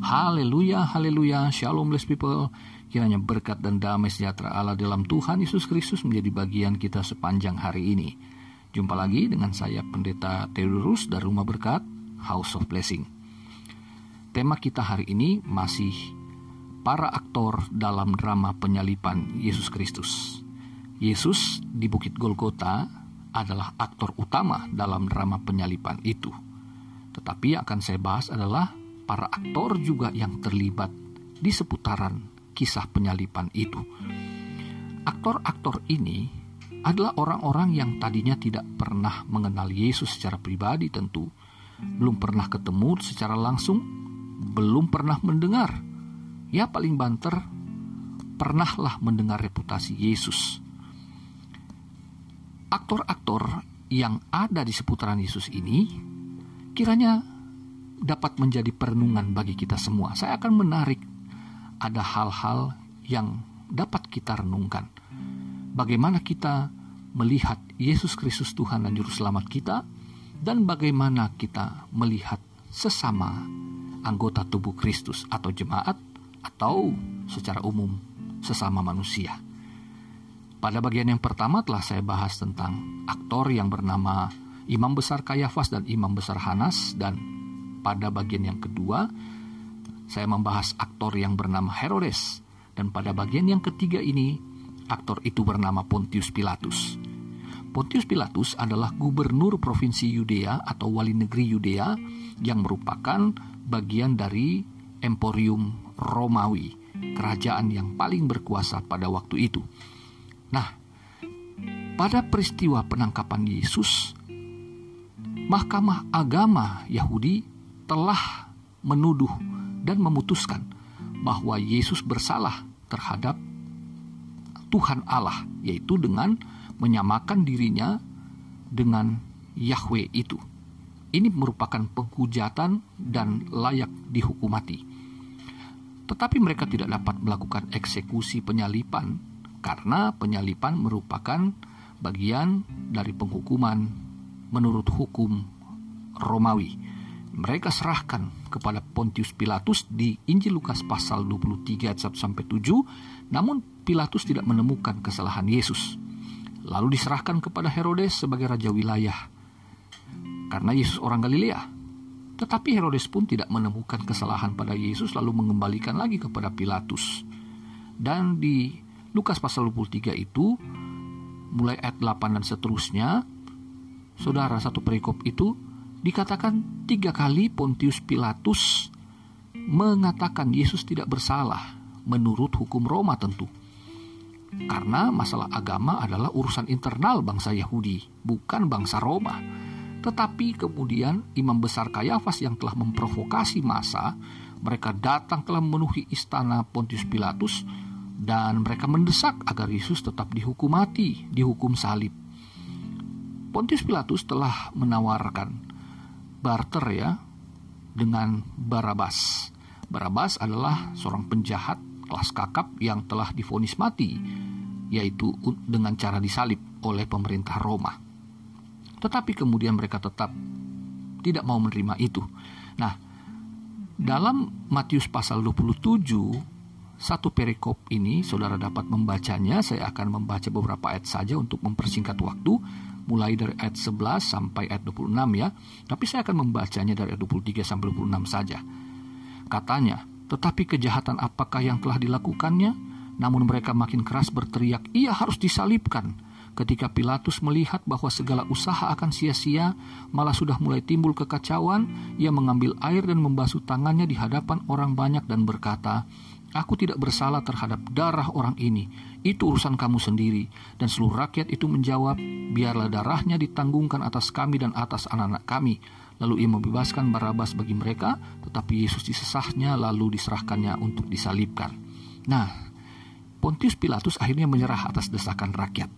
Haleluya, haleluya, shalom blessed people. Kiranya berkat dan damai sejahtera Allah dalam Tuhan Yesus Kristus menjadi bagian kita sepanjang hari ini. Jumpa lagi dengan saya Pendeta Theodorus dari Rumah Berkat, House of Blessing. Tema kita hari ini masih para aktor dalam drama penyalipan Yesus Kristus. Yesus di Bukit Golgota adalah aktor utama dalam drama penyalipan itu. Tetapi yang akan saya bahas adalah para aktor juga yang terlibat di seputaran kisah penyalipan itu. Aktor-aktor ini adalah orang-orang yang tadinya tidak pernah mengenal Yesus secara pribadi tentu, belum pernah ketemu secara langsung, belum pernah mendengar. Ya paling banter, pernahlah mendengar reputasi Yesus. Aktor-aktor yang ada di seputaran Yesus ini kiranya dapat menjadi perenungan bagi kita semua. Saya akan menarik ada hal-hal yang dapat kita renungkan. Bagaimana kita melihat Yesus Kristus Tuhan dan Juru Selamat kita, dan bagaimana kita melihat sesama anggota tubuh Kristus atau jemaat, atau secara umum sesama manusia. Pada bagian yang pertama telah saya bahas tentang aktor yang bernama Imam Besar Kayafas dan Imam Besar Hanas dan pada bagian yang kedua, saya membahas aktor yang bernama Herodes. Dan pada bagian yang ketiga ini, aktor itu bernama Pontius Pilatus. Pontius Pilatus adalah gubernur provinsi Yudea atau wali negeri Yudea yang merupakan bagian dari Emporium Romawi, kerajaan yang paling berkuasa pada waktu itu. Nah, pada peristiwa penangkapan Yesus, Mahkamah Agama Yahudi telah menuduh dan memutuskan bahwa Yesus bersalah terhadap Tuhan Allah, yaitu dengan menyamakan dirinya dengan Yahweh itu. Ini merupakan penghujatan dan layak dihukum mati. Tetapi mereka tidak dapat melakukan eksekusi penyalipan karena penyalipan merupakan bagian dari penghukuman menurut hukum Romawi mereka serahkan kepada Pontius Pilatus di Injil Lukas pasal 23 ayat 1 sampai 7, namun Pilatus tidak menemukan kesalahan Yesus. Lalu diserahkan kepada Herodes sebagai raja wilayah. Karena Yesus orang Galilea. Tetapi Herodes pun tidak menemukan kesalahan pada Yesus lalu mengembalikan lagi kepada Pilatus. Dan di Lukas pasal 23 itu mulai ayat 8 dan seterusnya, saudara satu perikop itu Dikatakan tiga kali Pontius Pilatus mengatakan Yesus tidak bersalah menurut hukum Roma tentu. Karena masalah agama adalah urusan internal bangsa Yahudi, bukan bangsa Roma. Tetapi kemudian imam besar Kayafas yang telah memprovokasi masa, mereka datang telah memenuhi istana Pontius Pilatus dan mereka mendesak agar Yesus tetap dihukum mati, dihukum salib. Pontius Pilatus telah menawarkan barter ya dengan Barabas. Barabas adalah seorang penjahat kelas kakap yang telah difonis mati, yaitu dengan cara disalib oleh pemerintah Roma. Tetapi kemudian mereka tetap tidak mau menerima itu. Nah, dalam Matius pasal 27, satu perikop ini saudara dapat membacanya, saya akan membaca beberapa ayat saja untuk mempersingkat waktu mulai dari ayat 11 sampai ayat 26 ya. Tapi saya akan membacanya dari ayat 23 sampai 26 saja. Katanya, tetapi kejahatan apakah yang telah dilakukannya? Namun mereka makin keras berteriak, ia harus disalibkan. Ketika Pilatus melihat bahwa segala usaha akan sia-sia, malah sudah mulai timbul kekacauan, ia mengambil air dan membasuh tangannya di hadapan orang banyak dan berkata, Aku tidak bersalah terhadap darah orang ini. Itu urusan kamu sendiri. Dan seluruh rakyat itu menjawab, biarlah darahnya ditanggungkan atas kami dan atas anak-anak kami. Lalu ia membebaskan Barabas bagi mereka, tetapi Yesus disesahnya lalu diserahkannya untuk disalibkan. Nah, Pontius Pilatus akhirnya menyerah atas desakan rakyat.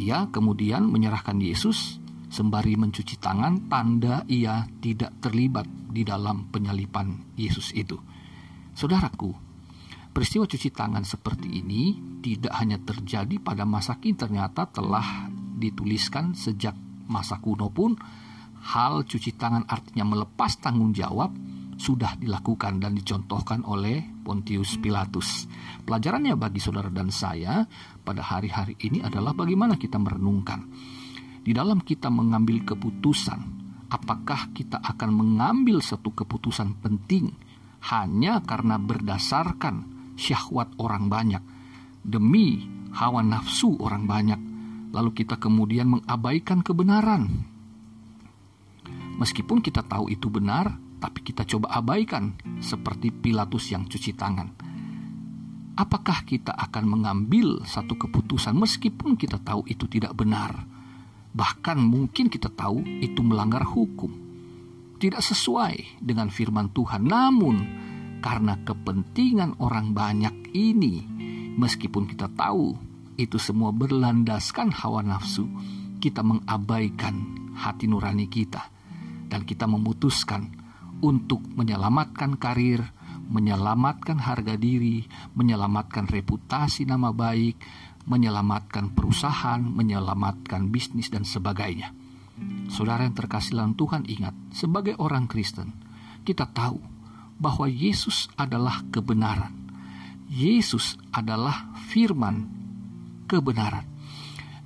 Dia kemudian menyerahkan Yesus sembari mencuci tangan tanda ia tidak terlibat di dalam penyalipan Yesus itu. Saudaraku, Peristiwa cuci tangan seperti ini tidak hanya terjadi pada masa kini ternyata telah dituliskan sejak masa kuno pun hal cuci tangan artinya melepas tanggung jawab sudah dilakukan dan dicontohkan oleh Pontius Pilatus. Pelajarannya bagi saudara dan saya pada hari-hari ini adalah bagaimana kita merenungkan. Di dalam kita mengambil keputusan, apakah kita akan mengambil satu keputusan penting hanya karena berdasarkan syahwat orang banyak, demi hawa nafsu orang banyak, lalu kita kemudian mengabaikan kebenaran. Meskipun kita tahu itu benar, tapi kita coba abaikan, seperti Pilatus yang cuci tangan. Apakah kita akan mengambil satu keputusan meskipun kita tahu itu tidak benar? Bahkan mungkin kita tahu itu melanggar hukum. Tidak sesuai dengan firman Tuhan. Namun, karena kepentingan orang banyak ini, meskipun kita tahu itu semua berlandaskan hawa nafsu, kita mengabaikan hati nurani kita. Dan kita memutuskan untuk menyelamatkan karir, menyelamatkan harga diri, menyelamatkan reputasi nama baik, menyelamatkan perusahaan, menyelamatkan bisnis dan sebagainya. Saudara yang terkasih dalam Tuhan ingat, sebagai orang Kristen, kita tahu bahwa Yesus adalah kebenaran. Yesus adalah firman kebenaran.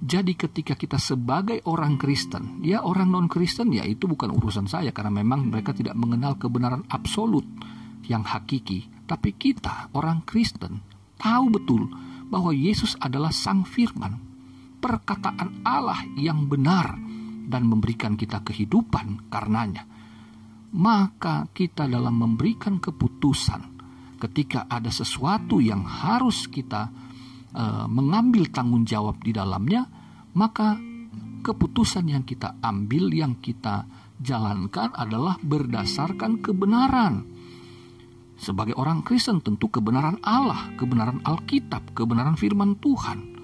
Jadi ketika kita sebagai orang Kristen, ya orang non-Kristen ya itu bukan urusan saya karena memang mereka tidak mengenal kebenaran absolut yang hakiki. Tapi kita orang Kristen tahu betul bahwa Yesus adalah sang firman, perkataan Allah yang benar dan memberikan kita kehidupan karenanya. Maka kita dalam memberikan keputusan ketika ada sesuatu yang harus kita uh, mengambil tanggung jawab di dalamnya, maka keputusan yang kita ambil, yang kita jalankan adalah berdasarkan kebenaran. Sebagai orang Kristen tentu kebenaran Allah, kebenaran Alkitab, kebenaran firman Tuhan.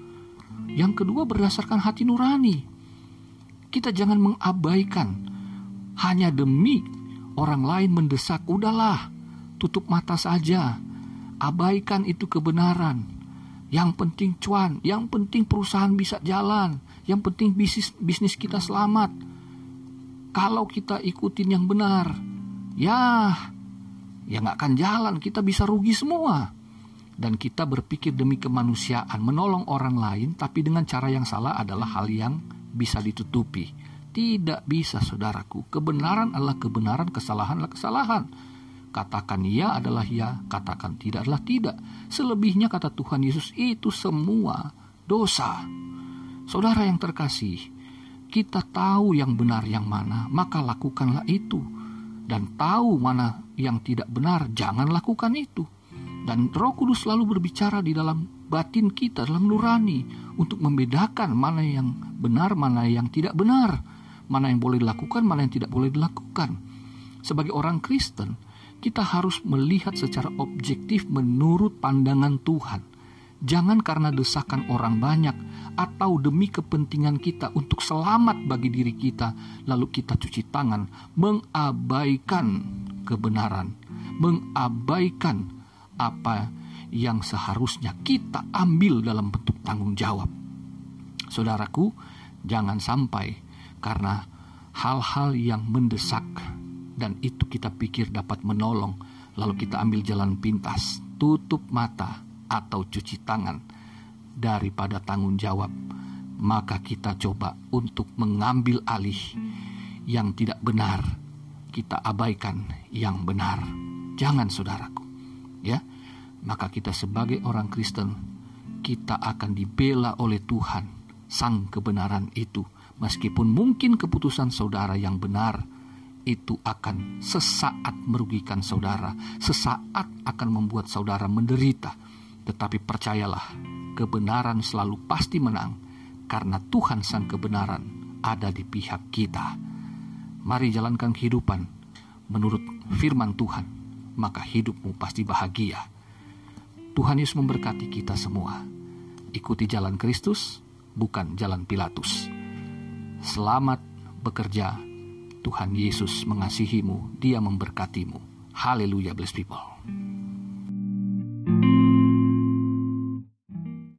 Yang kedua berdasarkan hati nurani. Kita jangan mengabaikan hanya demi orang lain mendesak, udahlah, tutup mata saja. Abaikan itu kebenaran yang penting cuan, yang penting perusahaan bisa jalan, yang penting bisnis bisnis kita selamat. Kalau kita ikutin yang benar, ya, ya nggak akan jalan. Kita bisa rugi semua. Dan kita berpikir demi kemanusiaan, menolong orang lain, tapi dengan cara yang salah adalah hal yang bisa ditutupi. Tidak bisa, saudaraku. Kebenaran adalah kebenaran, kesalahan adalah kesalahan Katakan ya adalah ya, katakan tidak adalah tidak. Selebihnya kata Tuhan Yesus itu semua dosa. Saudara yang terkasih, kita tahu yang benar yang mana, maka lakukanlah itu. Dan tahu mana yang tidak benar, jangan lakukan itu. Dan Roh Kudus selalu berbicara di dalam batin kita, dalam nurani, untuk membedakan mana yang benar, mana yang tidak benar, mana yang boleh dilakukan, mana yang tidak boleh dilakukan. Sebagai orang Kristen, kita harus melihat secara objektif menurut pandangan Tuhan. Jangan karena desakan orang banyak atau demi kepentingan kita untuk selamat bagi diri kita, lalu kita cuci tangan, mengabaikan kebenaran, mengabaikan apa yang seharusnya kita ambil dalam bentuk tanggung jawab. Saudaraku, jangan sampai karena hal-hal yang mendesak dan itu kita pikir dapat menolong, lalu kita ambil jalan pintas, tutup mata atau cuci tangan daripada tanggung jawab, maka kita coba untuk mengambil alih yang tidak benar, kita abaikan yang benar. Jangan saudaraku, ya. Maka kita sebagai orang Kristen, kita akan dibela oleh Tuhan, sang kebenaran itu, meskipun mungkin keputusan saudara yang benar itu akan sesaat merugikan saudara, sesaat akan membuat saudara menderita. Tetapi percayalah, kebenaran selalu pasti menang karena Tuhan sang kebenaran ada di pihak kita. Mari jalankan kehidupan menurut firman Tuhan, maka hidupmu pasti bahagia. Tuhan Yesus memberkati kita semua. Ikuti jalan Kristus, bukan jalan Pilatus. Selamat bekerja Tuhan Yesus mengasihimu, Dia memberkatimu. Haleluya, blessed people.